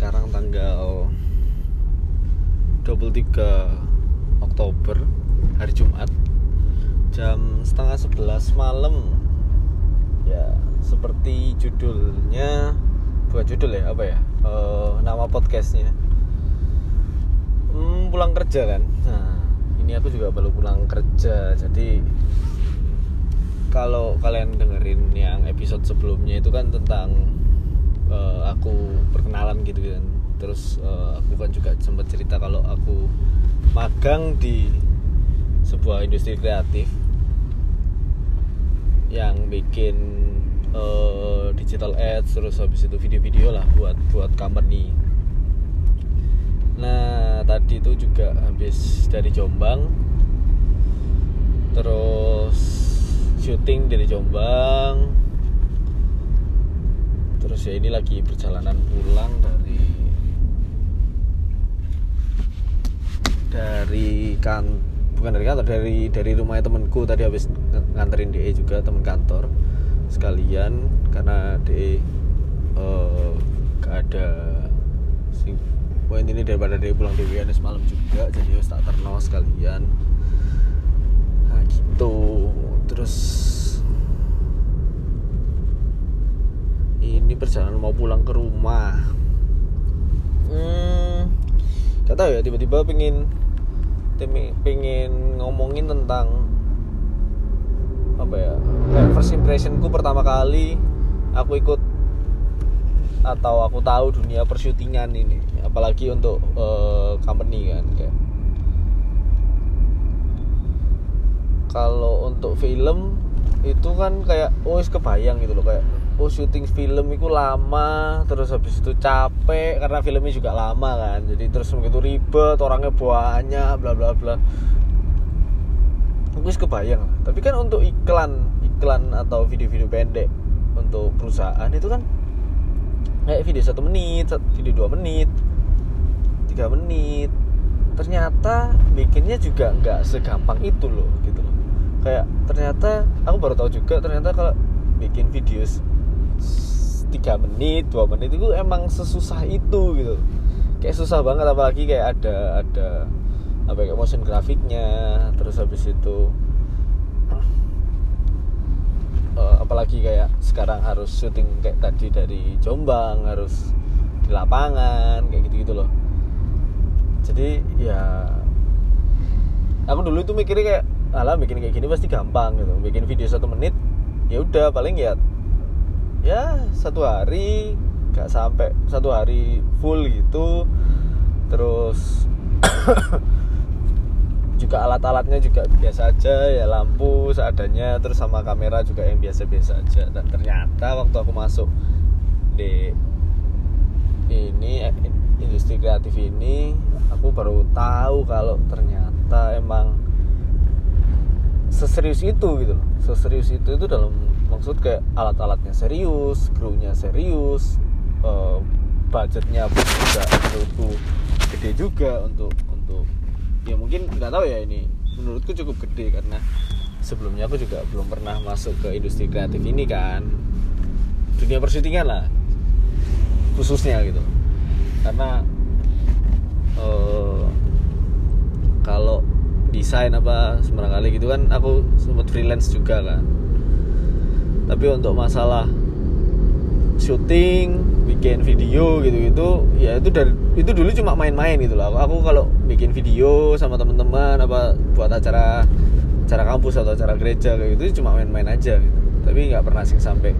sekarang tanggal 23 Oktober hari Jumat jam setengah sebelas malam. Ya seperti judulnya bukan judul ya apa ya? Uh, nama podcastnya. Hmm, pulang kerja kan? Nah ini aku juga baru pulang kerja jadi kalau kalian dengerin yang episode sebelumnya itu kan tentang uh, aku perkenalan gitu kan terus uh, aku kan juga sempat cerita kalau aku magang di sebuah industri kreatif yang bikin uh, digital ads terus habis itu video-video lah buat buat company. Nah tadi itu juga habis dari Jombang. Terus syuting dari Jombang terus ya ini lagi perjalanan pulang dari dari kan bukan dari kantor dari dari rumahnya temanku. Tadi habis nganterin DE juga teman kantor sekalian. Karena DE uh, gak ada sing poin ini daripada DE pulang weekend semalam juga. Jadi harus tak terno sekalian. Nah gitu. Terus ini perjalanan mau pulang ke rumah. Hmm, tahu ya tiba-tiba pengen pengen ngomongin tentang apa ya kayak first impressionku pertama kali aku ikut atau aku tahu dunia persyutingan ini apalagi untuk uh, company kan kayak. Kalau untuk film itu kan kayak oh kebayang gitu loh kayak oh syuting film itu lama terus habis itu capek karena filmnya juga lama kan. Jadi terus begitu ribet orangnya banyak bla bla bla. Gue kebayang. Tapi kan untuk iklan iklan atau video-video pendek untuk perusahaan itu kan kayak video satu menit video dua menit tiga menit. Ternyata bikinnya juga nggak segampang itu loh gitu loh. Kayak ternyata aku baru tahu juga ternyata kalau bikin video tiga menit dua menit itu emang sesusah itu gitu. Kayak susah banget apalagi kayak ada ada apa kayak motion grafiknya terus habis itu uh, apalagi kayak sekarang harus syuting kayak tadi dari Jombang harus di lapangan kayak gitu gitu loh. Jadi ya aku dulu itu mikirnya kayak alah bikin kayak gini pasti gampang gitu. Bikin video satu menit ya udah paling ya ya satu hari gak sampai satu hari full gitu. Terus juga alat-alatnya juga biasa aja ya lampu seadanya terus sama kamera juga yang biasa-biasa aja. Dan ternyata waktu aku masuk di ini eh, industri kreatif ini aku baru tahu kalau ternyata emang seserius itu gitu loh. Seserius itu itu dalam maksud kayak alat-alatnya serius krunya serius uh, budgetnya pun juga menurutku gede juga untuk untuk ya mungkin nggak tahu ya ini menurutku cukup gede karena sebelumnya aku juga belum pernah masuk ke industri kreatif ini kan. Dunia persyutingan lah khususnya gitu. Karena uh, kalau desain apa sembarang kali gitu kan aku sempat freelance juga kan tapi untuk masalah syuting bikin video gitu-gitu ya itu dari itu dulu cuma main-main gitu loh. Aku, kalau bikin video sama teman-teman apa buat acara acara kampus atau acara gereja kayak gitu cuma main-main aja gitu. Tapi nggak pernah sih sampai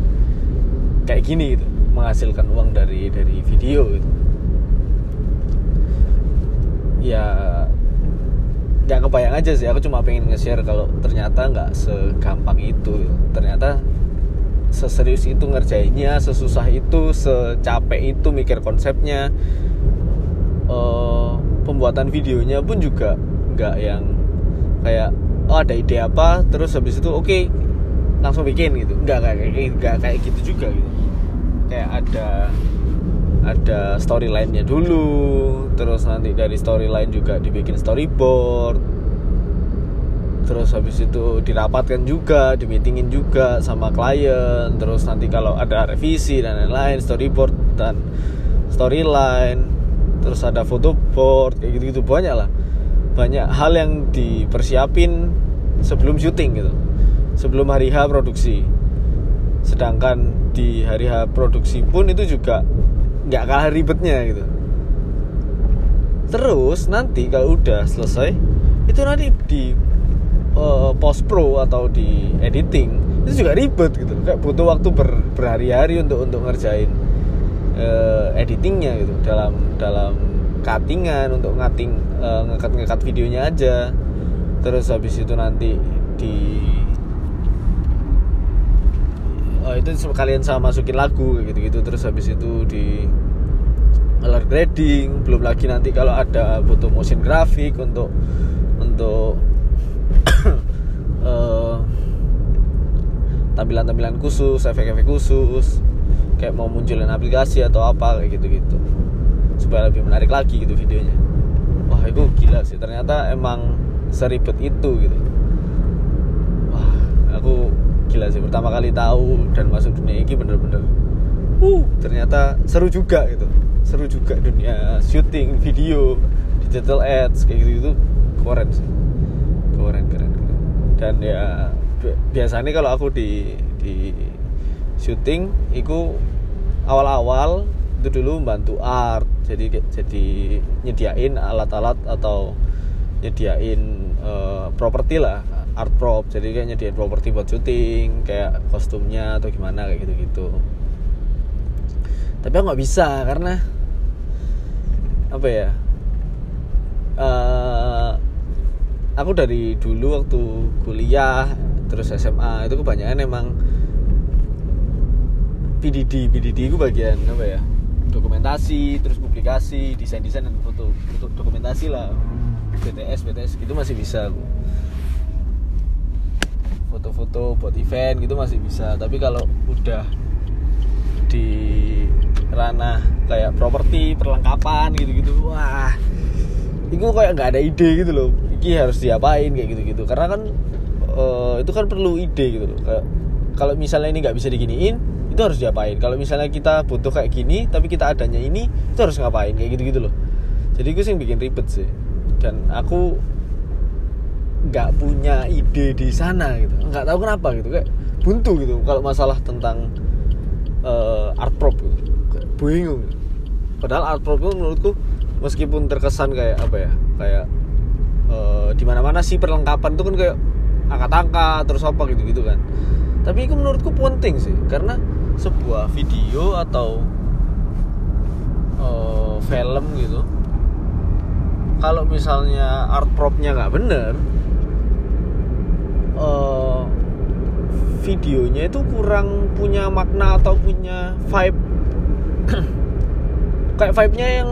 kayak gini gitu menghasilkan uang dari dari video gitu. Ya nggak kebayang aja sih. Aku cuma pengen nge-share kalau ternyata nggak segampang itu ternyata seserius itu ngerjainnya sesusah itu secapek itu mikir konsepnya. Uh, pembuatan videonya pun juga nggak yang kayak oh ada ide apa? Terus habis itu oke okay, langsung bikin gitu. Nggak kayak nggak kayak gitu juga gitu. Kayak ada ada storyline-nya dulu terus nanti dari storyline juga dibikin storyboard terus habis itu dirapatkan juga dimeetingin juga sama klien. Terus nanti kalau ada revisi dan lain-lain storyboard dan storyline terus ada foto board kayak gitu gitu banyak lah. Banyak hal yang dipersiapin sebelum syuting gitu. Sebelum hari H produksi. Sedangkan di hari H produksi pun itu juga nggak kalah ribetnya gitu. Terus nanti kalau udah selesai itu nanti di uh, post pro atau di editing itu juga ribet gitu. Kayak butuh waktu ber, berhari-hari untuk untuk ngerjain uh, editingnya gitu. Dalam dalam cuttingan untuk ngating uh, ngekat-ngekat videonya aja. Terus habis itu nanti di oh itu kalian sama masukin lagu kayak gitu-gitu. Terus habis itu di color grading. Belum lagi nanti kalau ada butuh motion grafik untuk untuk uh, tampilan-tampilan khusus efek-efek khusus kayak mau munculin aplikasi atau apa kayak gitu-gitu. Supaya lebih menarik lagi gitu videonya. Wah itu gila sih. Ternyata emang seribet itu gitu. Wah aku gila sih. Pertama kali tahu dan masuk dunia ini bener-bener uh ternyata seru juga gitu. Seru juga dunia syuting video digital ads kayak gitu itu keren sih keren keren, dan ya biasanya kalau aku di di syuting itu awal-awal itu dulu bantu art. Jadi jadi nyediain alat-alat atau nyediain uh, properti lah art prop. Jadi kayak nyediain properti buat syuting kayak kostumnya atau gimana kayak gitu gitu tapi aku nggak bisa karena apa ya uh, aku dari dulu waktu kuliah terus SMA itu kebanyakan emang PDD PDD itu bagian apa ya? Dokumentasi terus publikasi desain desain dan foto, foto dokumentasi lah. BTS BTS gitu masih bisa aku. Foto-foto buat event gitu masih bisa. Tapi kalau udah di ranah kayak properti perlengkapan gitu-gitu wah itu kayak nggak ada ide gitu loh ini harus diapain kayak gitu-gitu. Karena kan uh, itu kan perlu ide gitu loh. Kayak kalau misalnya ini nggak bisa diginiin itu harus diapain? Kalau misalnya kita butuh kayak gini tapi kita adanya ini itu harus ngapain? Kayak gitu-gitu loh. Jadi gue sih bikin ribet sih. Dan aku nggak punya ide di sana gitu. Nggak tahu kenapa gitu. Kayak buntu gitu kalau masalah tentang uh, art prop gitu. Bingung. Padahal art prop itu menurutku meskipun terkesan kayak apa ya? Kayak uh, di mana mana sih perlengkapan itu kan kayak angkat-angkat terus apa gitu gitu kan. Tapi itu menurutku penting sih karena sebuah video atau uh, film gitu kalau misalnya art propnya nggak bener uh, videonya itu kurang punya makna atau punya vibe. Kayak vibe-nya yang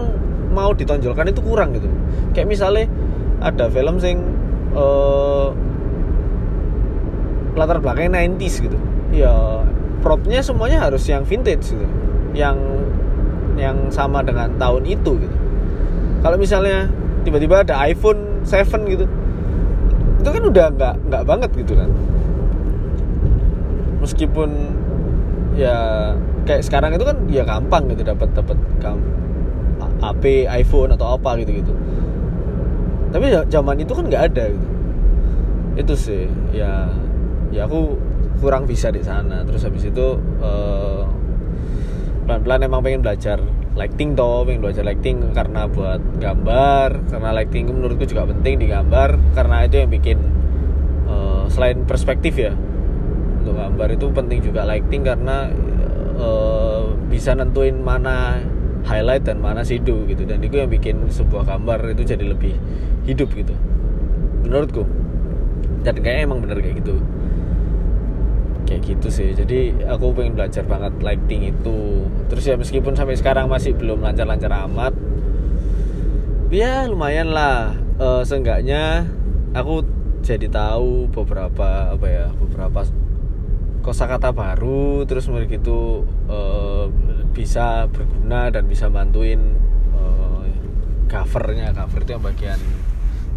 mau ditonjolkan itu kurang gitu. Kayak misalnya ada film sing uh, latar belakangnya 90s gitu. Ya propnya semuanya harus yang vintage gitu. Yang yang sama dengan tahun itu gitu. Kalau misalnya tiba-tiba ada iPhone 7 gitu itu kan udah nggak nggak banget gitu kan. Meskipun ya kayak sekarang itu kan ya gampang gitu dapat dapat HP iPhone atau apa gitu gitu tapi ya, zaman itu kan nggak ada gitu. Itu sih ya ya aku kurang bisa di sana. Terus habis itu uh, pelan-pelan emang pengen belajar lighting toh pengen belajar lighting karena buat gambar. Karena lighting menurutku juga penting di gambar. Karena itu yang bikin uh, selain perspektif ya untuk gambar itu penting juga lighting karena uh, bisa nentuin mana highlight dan mana shadow gitu. Dan itu yang bikin sebuah gambar itu jadi lebih hidup gitu. Menurutku. Dan kayaknya emang bener kayak gitu. Kayak gitu sih. Jadi aku pengen belajar banget lighting itu. Terus ya meskipun sampai sekarang masih belum lancar-lancar amat ya lumayan lah. Uh, seenggaknya aku jadi tahu beberapa apa ya beberapa kosakata baru terus mereka itu uh, bisa berguna dan bisa bantuin uh, covernya. Cover itu yang bagian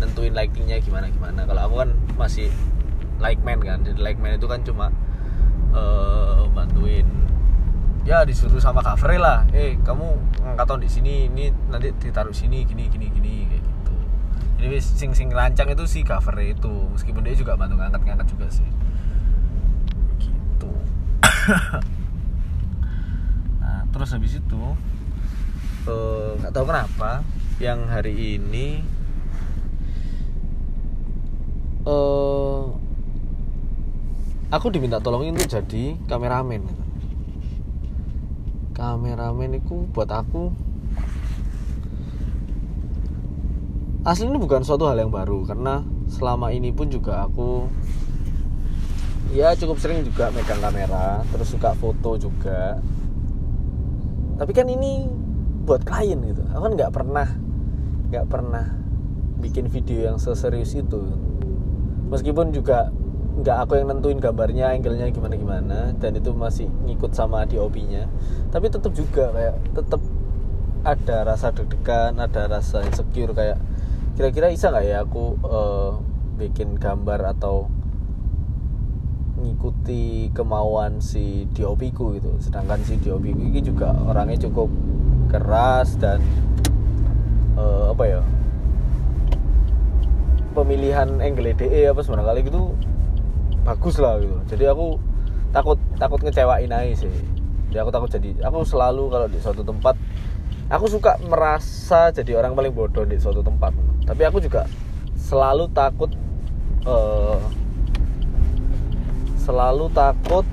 nentuin lightingnya gimana gimana. Kalau aku kan masih like man kan jadi like man itu kan cuma uh, bantuin. Ya disuruh sama Frey lah. Eh kamu ngangkat di sini ini nanti ditaruh sini gini gini gini kayak gitu. Jadi sing sing rancang itu si Kak Frey itu. Meskipun dia juga bantu ngangkat ngangkat juga sih. Gitu terus habis itu eh, nggak tahu kenapa yang hari ini eh aku diminta tolongin untuk jadi kameramen. Kameramen itu buat aku asli ini bukan suatu hal yang baru karena selama ini pun juga aku ya cukup sering juga megang kamera terus suka foto juga tapi kan ini buat klien gitu. Aku kan nggak pernah nggak pernah bikin video yang seserius itu. Meskipun juga nggak aku yang nentuin gambarnya angle-nya gimana gimana dan itu masih ngikut sama DOP-nya tapi tetap juga kayak tetap ada rasa deg-degan ada rasa insecure kayak kira-kira bisa nggak ya aku uh, bikin gambar atau ngikuti kemauan si DOP ku gitu. Sedangkan si DOP ku ini juga orangnya cukup keras dan uh, apa ya pemilihan angle DE apa sebenarnya kali gitu bagus lah gitu. Jadi aku takut takut ngecewain aja sih. Jadi aku takut jadi aku selalu kalau di suatu tempat aku suka merasa jadi orang paling bodoh di suatu tempat. Tapi aku juga selalu takut uh, selalu takut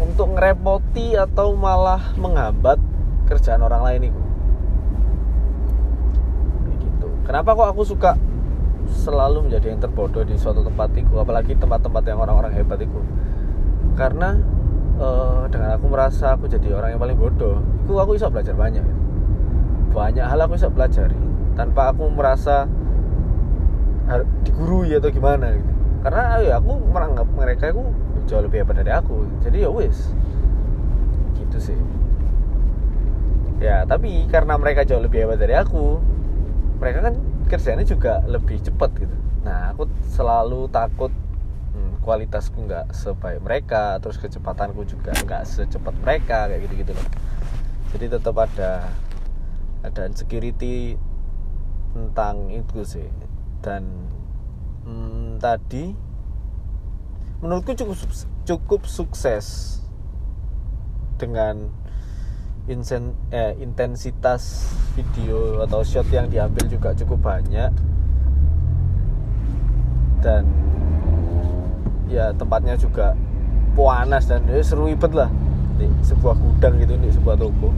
untuk ngerepoti atau malah menghambat kerjaan orang lain itu gitu. Kenapa kok aku suka selalu menjadi yang terbodoh di suatu tempat itu apalagi tempat-tempat yang orang-orang hebat itu karena uh, dengan aku merasa aku jadi orang yang paling bodoh itu aku bisa belajar banyak banyak hal aku bisa pelajari tanpa aku merasa digurui atau gimana gitu karena ya aku menganggap mereka itu jauh lebih hebat dari aku. Jadi ya wis. Gitu sih. Ya tapi karena mereka jauh lebih hebat dari aku mereka kan kerjanya juga lebih cepat gitu. Nah aku selalu takut hmm, kualitasku nggak sebaik mereka terus kecepatanku juga nggak secepat mereka kayak gitu gitu loh. Jadi tetap ada ada insecurity tentang itu sih. Dan hmm, tadi menurutku cukup cukup sukses dengan insen, eh, intensitas video atau shot yang diambil juga cukup banyak. Dan ya tempatnya juga panas dan ya, seru ibet lah. Di sebuah gudang gitu di sebuah toko.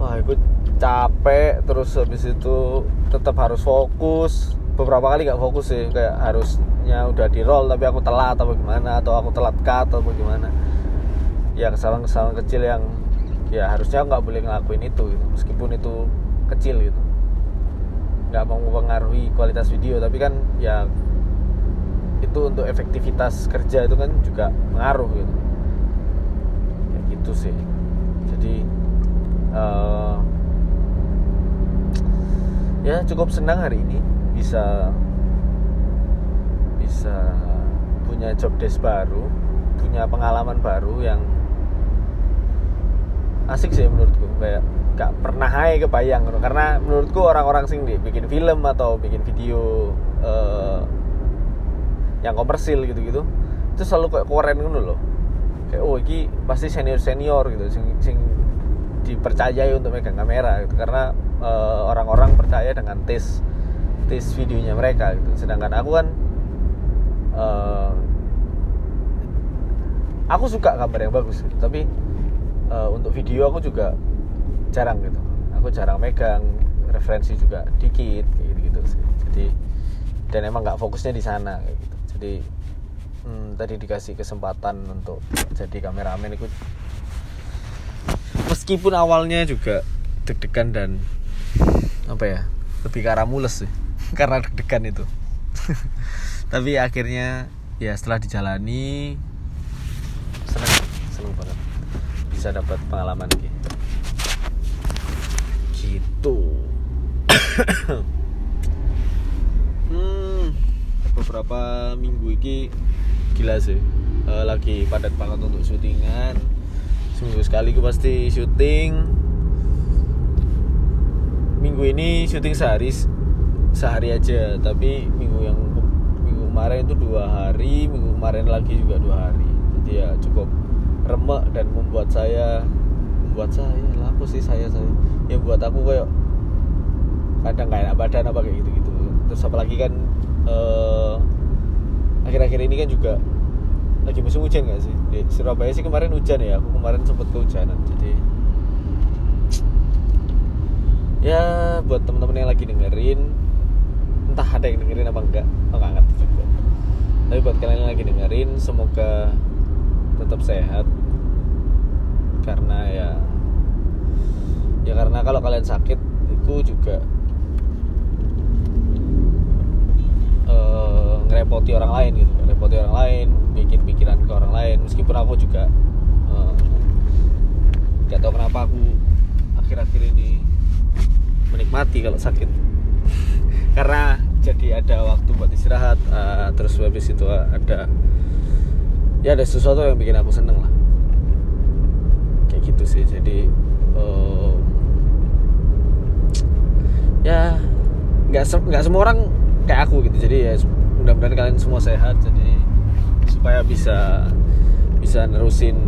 Wah itu capek terus habis itu tetap harus fokus beberapa kali nggak fokus sih kayak harusnya udah di roll tapi aku telat atau gimana atau aku telat cut atau gimana. Ya kesalahan-kesalahan kecil yang ya harusnya nggak boleh ngelakuin itu gitu. meskipun itu kecil gitu. Nggak mau mempengaruhi kualitas video tapi kan ya itu untuk efektivitas kerja itu kan juga mengaruh gitu. Ya gitu sih. Jadi uh, ya cukup senang hari ini bisa bisa punya job desk baru punya pengalaman baru yang asik sih menurutku. Kayak gak pernah hai kebayang karena menurutku orang-orang sing di bikin film atau bikin video uh, yang komersil gitu-gitu itu selalu kayak keren gitu loh. Kayak oh ini pasti senior senior gitu sing, sing dipercayai untuk megang kamera gitu. Karena uh, orang-orang percaya dengan tes tes videonya mereka gitu. Sedangkan aku kan uh, aku suka gambar yang bagus gitu. tapi uh, untuk video aku juga jarang gitu. Aku jarang megang referensi juga dikit gitu gitu sih. Jadi dan emang nggak fokusnya di sana gitu. Jadi hmm, tadi dikasih kesempatan untuk jadi kameramen itu. Meskipun awalnya juga deg-degan dan apa ya lebih ke arah mules sih karena deg-degan itu. Tapi akhirnya ya setelah dijalani seneng seneng banget. Bisa dapat pengalaman gitu gitu. Hmm, beberapa minggu ini gila sih. Uh, lagi padat banget untuk syutingan. Seminggu sekali gue pasti syuting. Minggu ini syuting sehari sehari aja tapi minggu yang minggu kemarin itu dua hari minggu kemarin lagi juga dua hari. Jadi ya cukup remek dan membuat saya membuat saya lah sih saya saya? Ya buat aku kayak kadang kayak enak badan apa kayak gitu gitu terus apalagi kan uh, akhir-akhir ini kan juga lagi musim hujan gak sih? Di Surabaya sih kemarin hujan ya aku kemarin sempat kehujanan jadi ya buat teman-teman yang lagi dengerin entah ada yang dengerin apa enggak aku nggak ngerti juga. Tapi buat kalian yang lagi dengerin semoga tetap sehat. Karena ya ya karena kalau kalian sakit itu juga uh, ngerepoti orang lain gitu. Ngerepoti orang lain bikin pikiran ke orang lain. Meskipun aku juga uh, tahu kenapa aku akhir-akhir ini menikmati kalau sakit karena jadi ada waktu buat istirahat uh, terus habis itu ada ya ada sesuatu yang bikin aku seneng lah. Kayak gitu sih jadi uh, ya nggak se nggak semua orang kayak aku gitu. Jadi ya mudah-mudahan kalian semua sehat jadi supaya bisa bisa nerusin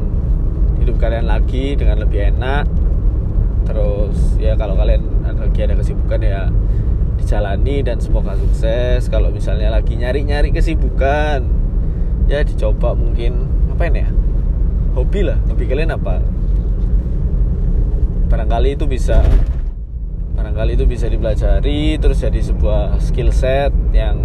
hidup kalian lagi dengan lebih enak. Terus ya kalau kalian lagi ada kesibukan ya dijalani dan semoga sukses kalau misalnya lagi nyari-nyari kesibukan ya dicoba mungkin apa ini ya hobi lah hobi kalian apa barangkali itu bisa barangkali itu bisa dipelajari terus jadi sebuah skill set yang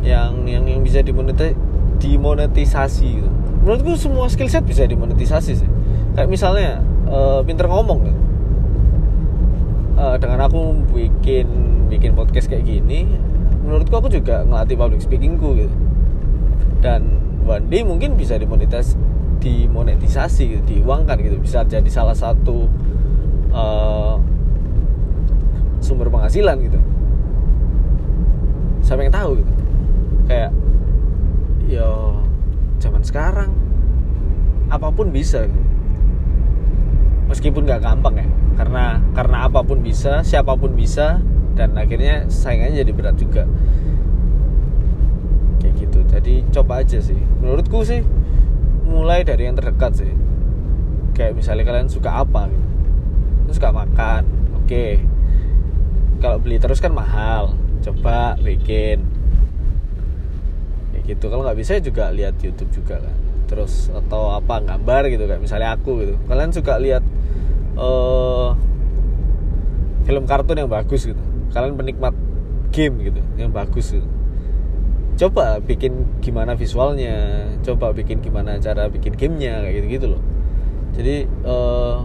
yang yang yang bisa dimonetisasi, dimonetisasi gitu. menurutku semua skill set bisa dimonetisasi sih kayak misalnya uh, pinter ngomong gitu. Uh, dengan aku bikin bikin podcast kayak gini menurutku aku juga ngelatih public speakingku gitu. Dan one day mungkin bisa dimonetisasi dimonetisasi gitu, diuangkan gitu. Bisa jadi salah satu uh, sumber penghasilan gitu. Siapa yang tahu gitu. Kayak yo zaman sekarang apa pun bisa gitu. meskipun nggak gampang ya karena karena apa pun bisa siapa pun bisa dan akhirnya saingannya jadi berat juga. Kayak gitu. Jadi coba aja sih. Menurutku sih mulai dari yang terdekat sih. Kayak misalnya kalian suka apa gitu. Suka makan oke. Kalau beli terus kan mahal. Coba bikin. Kayak gitu. Kalau nggak bisa juga lihat YouTube juga kan. Terus atau apa gambar gitu. Kayak misalnya aku gitu. Kalian suka lihat uh, film kartun yang bagus gitu. Kalian penikmat game gitu yang bagus gitu. Coba bikin gimana visualnya coba bikin gimana cara bikin gamenya kayak gitu gitu loh. Jadi uh,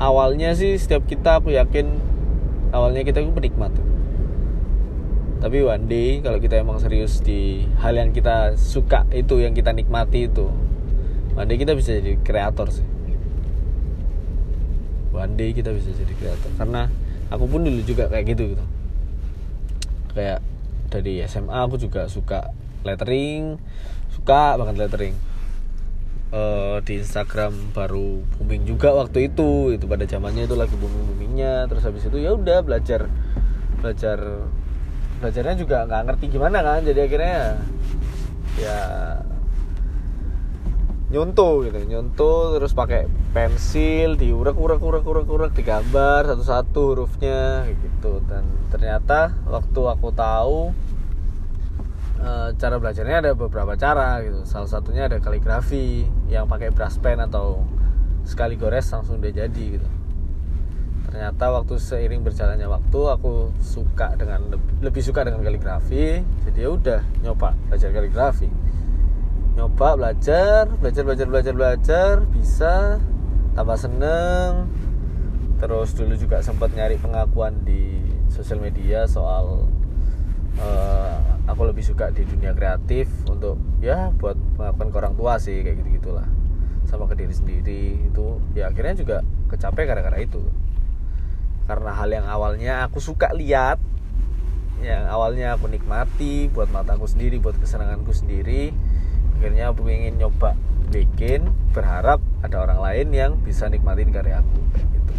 awalnya sih setiap kita aku yakin awalnya kita itu penikmat. Tapi one day kalau kita emang serius di hal yang kita suka itu yang kita nikmati itu one day kita bisa jadi kreator sih one day kita bisa jadi kreator. Karena aku pun dulu juga kayak gitu gitu. Kayak dari SMA aku juga suka lettering suka banget lettering. Uh, di Instagram baru booming juga waktu itu itu pada zamannya itu lagi booming boomingnya terus habis itu ya udah belajar belajar belajarnya juga nggak ngerti gimana kan. Jadi akhirnya ya nyuntuh gitu nyuntuh terus pakai pensil diurak urak urak urak urak digambar satu satu hurufnya gitu. Dan ternyata waktu aku tahu Eh, cara belajarnya ada beberapa cara gitu. Salah satunya ada kaligrafi yang pakai brush pen atau sekali gores langsung udah jadi gitu. Ternyata waktu seiring berjalannya waktu aku suka dengan lebih suka dengan kaligrafi jadi ya udah nyoba belajar kaligrafi nyoba belajar belajar belajar belajar belajar bisa tambah seneng. Terus dulu juga sempat nyari pengakuan di sosial media soal uh, aku lebih suka di dunia kreatif untuk ya buat pengakuan ke orang tua sih kayak gitu gitulah sama ke diri sendiri itu ya akhirnya juga kecapek gara-gara itu. Karena hal yang awalnya aku suka lihat yang awalnya aku nikmati buat mataku sendiri buat kesenanganku sendiri akhirnya aku ingin nyoba bikin berharap ada orang lain yang bisa nikmatin karya aku kayak gitu.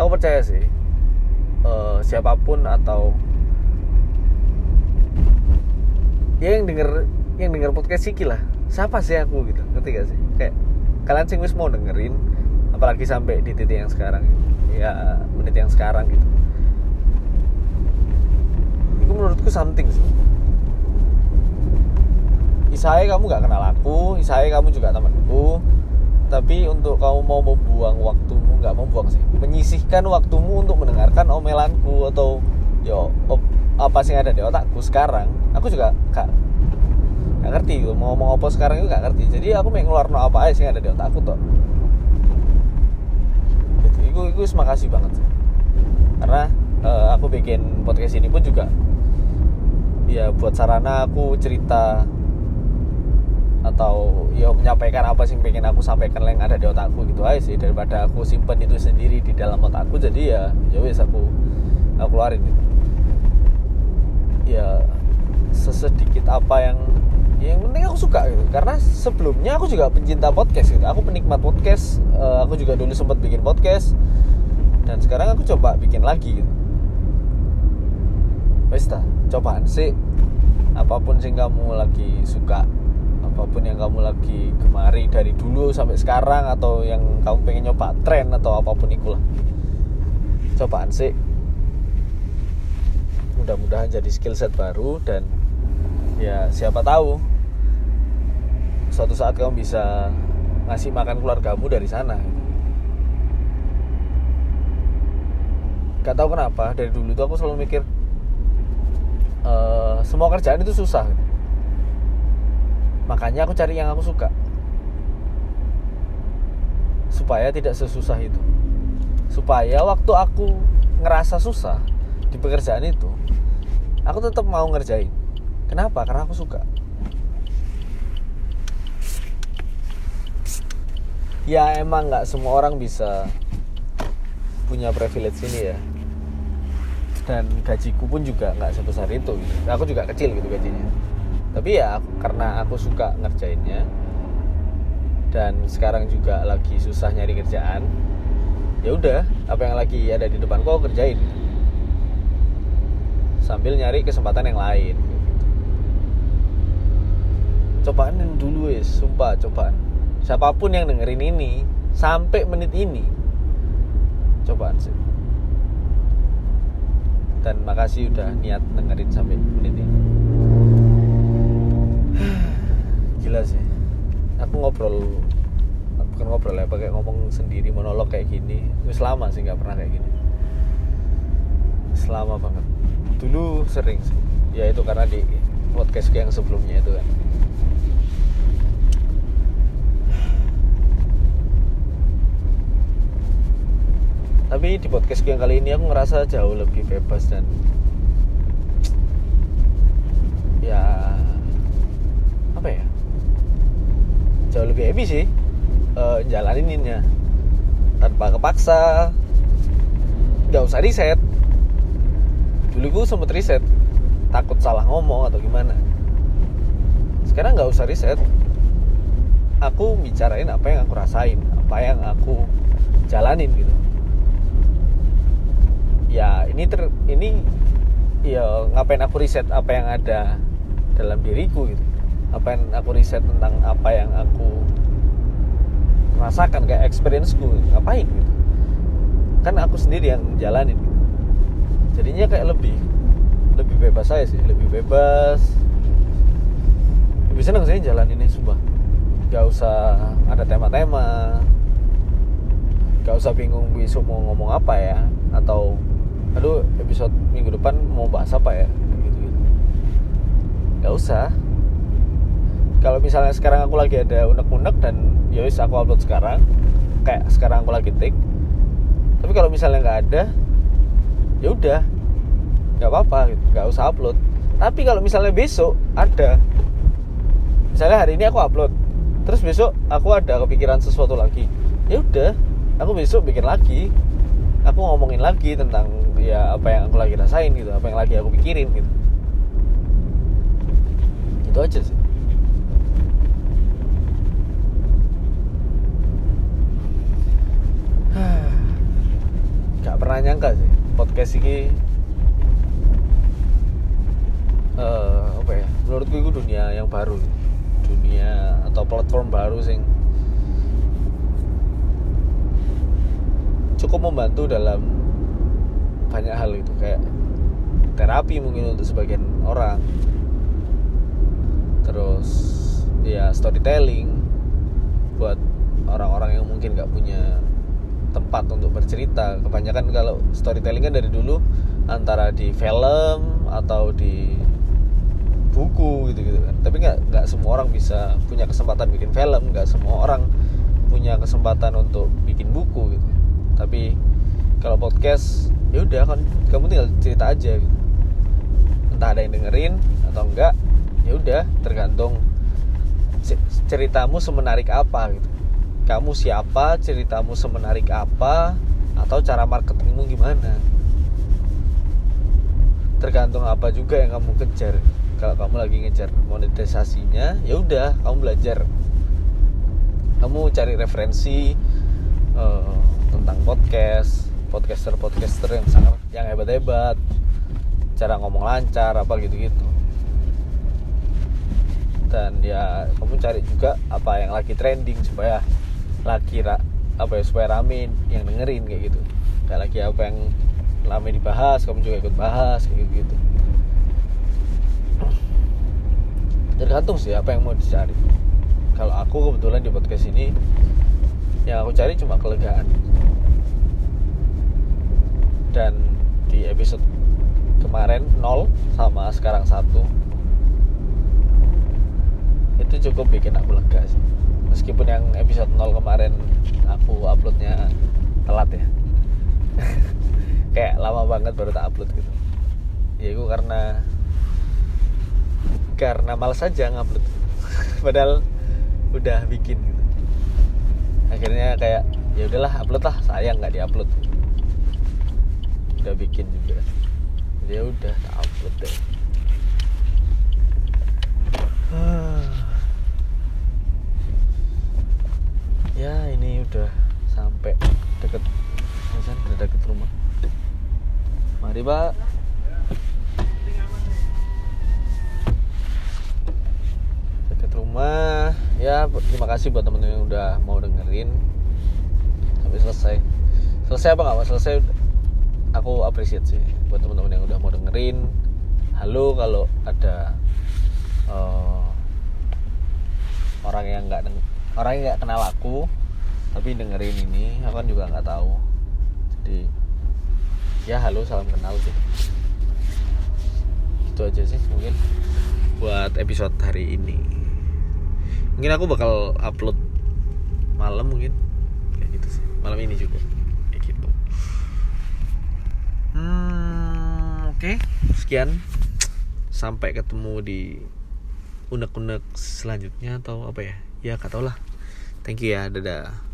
Aku percaya sih uh, siapa pun atau ya yang denger yang denger podcast Siki lah. Siapa sih aku gitu? Ngerti gak sih? Kayak kalian sih mau dengerin apalagi sampai di titik yang sekarang ya menit yang sekarang gitu. Itu menurutku something sih Isai kamu gak kenal aku Isai kamu juga temanku. Tapi untuk kamu mau membuang waktumu nggak membuang sih. Menyisihkan waktumu untuk mendengarkan omelanku atau yo op, apa sih yang ada di otakku sekarang aku juga gak, gak ngerti. Gitu. mau ngomong apa sekarang itu gak ngerti. Jadi aku mau ngeluar no apa aja sih yang ada di otakku tuh gitu. Itu itu terima kasih banget sih. Karena uh, aku bikin podcast ini pun juga ya buat sarana aku cerita atau ya menyampaikan apa sih pengen aku sampaikan yang ada di otakku gitu aja sih. Daripada aku simpen itu sendiri di dalam otakku jadi ya ya aku aku keluarin gitu. Ya sesedikit apa yang ya yang penting aku suka gitu. Karena sebelumnya aku juga pencinta podcast gitu. Aku penikmat podcast uh, aku juga dulu sempat bikin podcast. Dan sekarang aku coba bikin lagi gitu. Wes cobaan sih. Apa pun sih kamu lagi suka apa pun yang kamu lagi gemari dari dulu sampai sekarang atau yang kamu pengen nyoba tren atau apa pun itulah. Cobaan sih. Mudah-mudahan jadi skill set baru dan ya siapa tahu suatu saat kamu bisa ngasih makan keluargamu dari sana. Gak tahu kenapa dari dulu tuh aku selalu mikir uh, semua kerjaan itu susah makanya aku cari yang aku suka. Supaya tidak sesusah itu. Supaya waktu aku ngerasa susah di pekerjaan itu aku tetap mau ngerjain. Kenapa? Karena aku suka. Ya emang nggak semua orang bisa punya privilege ini ya. Dan gajiku pun juga nggak sebesar itu. Gitu. aku juga kecil gitu gajinya tapi ya karena aku suka ngerjainnya dan sekarang juga lagi susah nyari kerjaan ya udah apa yang lagi ada di depan kok kerjain. Sambil nyari kesempatan yang lain. Cobaan dulu wes sumpah cobaan. Siapa pun yang dengerin ini sampai menit ini cobaan sih. Dan makasih udah niat dengerin sampai menit ini gila sih. Aku ngobrol bukan ngobrol ya pakai ngomong sendiri monolog kayak gini. Itu selama sih nggak pernah kayak gini. Selama banget. Dulu sering sih. Ya itu karena di podcast yang sebelumnya itu kan. Tapi di podcast yang kali ini aku ngerasa jauh lebih bebas dan ya apa ya jauh lebih happy sih uh, jalaninnya. Tanpa kepaksa. Nggak usah riset. Dulu gue sempet riset. Takut salah ngomong atau gimana. Sekarang nggak usah riset. Aku bicarain apa yang aku rasain apa yang aku jalanin gitu. Ya ini ter ini ya ngapain aku riset apa yang ada dalam diriku gitu apa yang aku riset tentang apa yang aku rasakan kayak experienceku ngapain gitu. Kan aku sendiri yang jalanin gitu. Jadinya kayak lebih lebih bebas saya sih lebih bebas. Lebih seneng sih jalan ini sumpah. Gak usah ada tema-tema. Gak usah bingung besok mau ngomong apa ya atau aduh episode minggu depan mau bahas apa ya? Gitu gitu gak usah kalau misalnya sekarang aku lagi ada unek-unek dan ya wis aku upload sekarang kayak sekarang aku lagi take tapi kalau misalnya nggak ada ya udah nggak apa-apa nggak usah upload. Tapi kalau misalnya besok ada misalnya hari ini aku upload terus besok aku ada kepikiran sesuatu lagi ya udah aku besok bikin lagi. Aku ngomongin lagi tentang ya apa yang aku lagi rasain gitu apa yang lagi aku pikirin gitu. Itu aja sih podcast ini uh, apa ya menurutku itu dunia yang baru. Dunia atau platform baru sing cukup membantu dalam banyak hal itu kayak terapi mungkin untuk sebagian orang. Terus ya storytelling buat orang-orang yang mungkin nggak punya tempat untuk bercerita. Kebanyakan kalau storytelling kan dari dulu antara di film atau di buku gitu gitu kan. Tapi nggak nggak semua orang bisa punya kesempatan bikin film nggak semua orang punya kesempatan untuk bikin buku gitu. Tapi kalau podcast ya udah kan kamu tinggal cerita aja gitu. Entah ada yang dengerin atau enggak ya udah tergantung ceritamu semenarik apa gitu kamu siapa ceritamu semenarik apa atau cara marketingmu gimana. Tergantung apa juga yang kamu kejar. Kalau kamu lagi ngejar monetisasinya ya udah kamu belajar. Kamu cari referensi uh, tentang podcast podcaster podcaster yang sangat yang hebat hebat cara ngomong lancar apa gitu gitu dan ya kamu cari juga apa yang lagi trending supaya lagi apa ya supaya rame yang dengerin kayak gitu. Kayak lagi apa yang rame dibahas kamu juga ikut bahas kayak gitu, -gitu. tergantung sih apa yang mau dicari. Kalau aku kebetulan di podcast ini yang aku cari cuma kelegaan. Dan di episode kemarin 0 sama sekarang satu itu cukup bikin aku lega sih. Meskipun yang episode 0 kemarin aku uploadnya telat ya. Kayak lama banget baru tak upload gitu. Ya itu karena karena malas aja ngupload. Padahal udah bikin gitu. Akhirnya kayak ya udahlah upload lah. Sayang nggak diupload. Udah bikin juga. Jadi ya udah tak upload deh ya ini udah sampai deket misalnya udah deket rumah. Mari pak. Deket rumah. Ya terima kasih buat temen-temen yang udah mau dengerin. Sampai selesai. Selesai apa nggak selesai aku apresiat sih buat teman-teman yang udah mau dengerin. Halo kalau ada uh, orang yang nggak orang yang nggak kenal aku tapi dengerin ini aku kan juga nggak tahu. Jadi ya halo salam kenal sih. Itu aja sih mungkin buat episode hari ini. Mungkin aku bakal upload malam mungkin. Kayak gitu sih. Malam ini juga. Kayak gitu. Hmm, oke. Okay. sekian. Sampai ketemu di unek-unek selanjutnya atau apa ya? Ya gak tau lah thank you ya dadah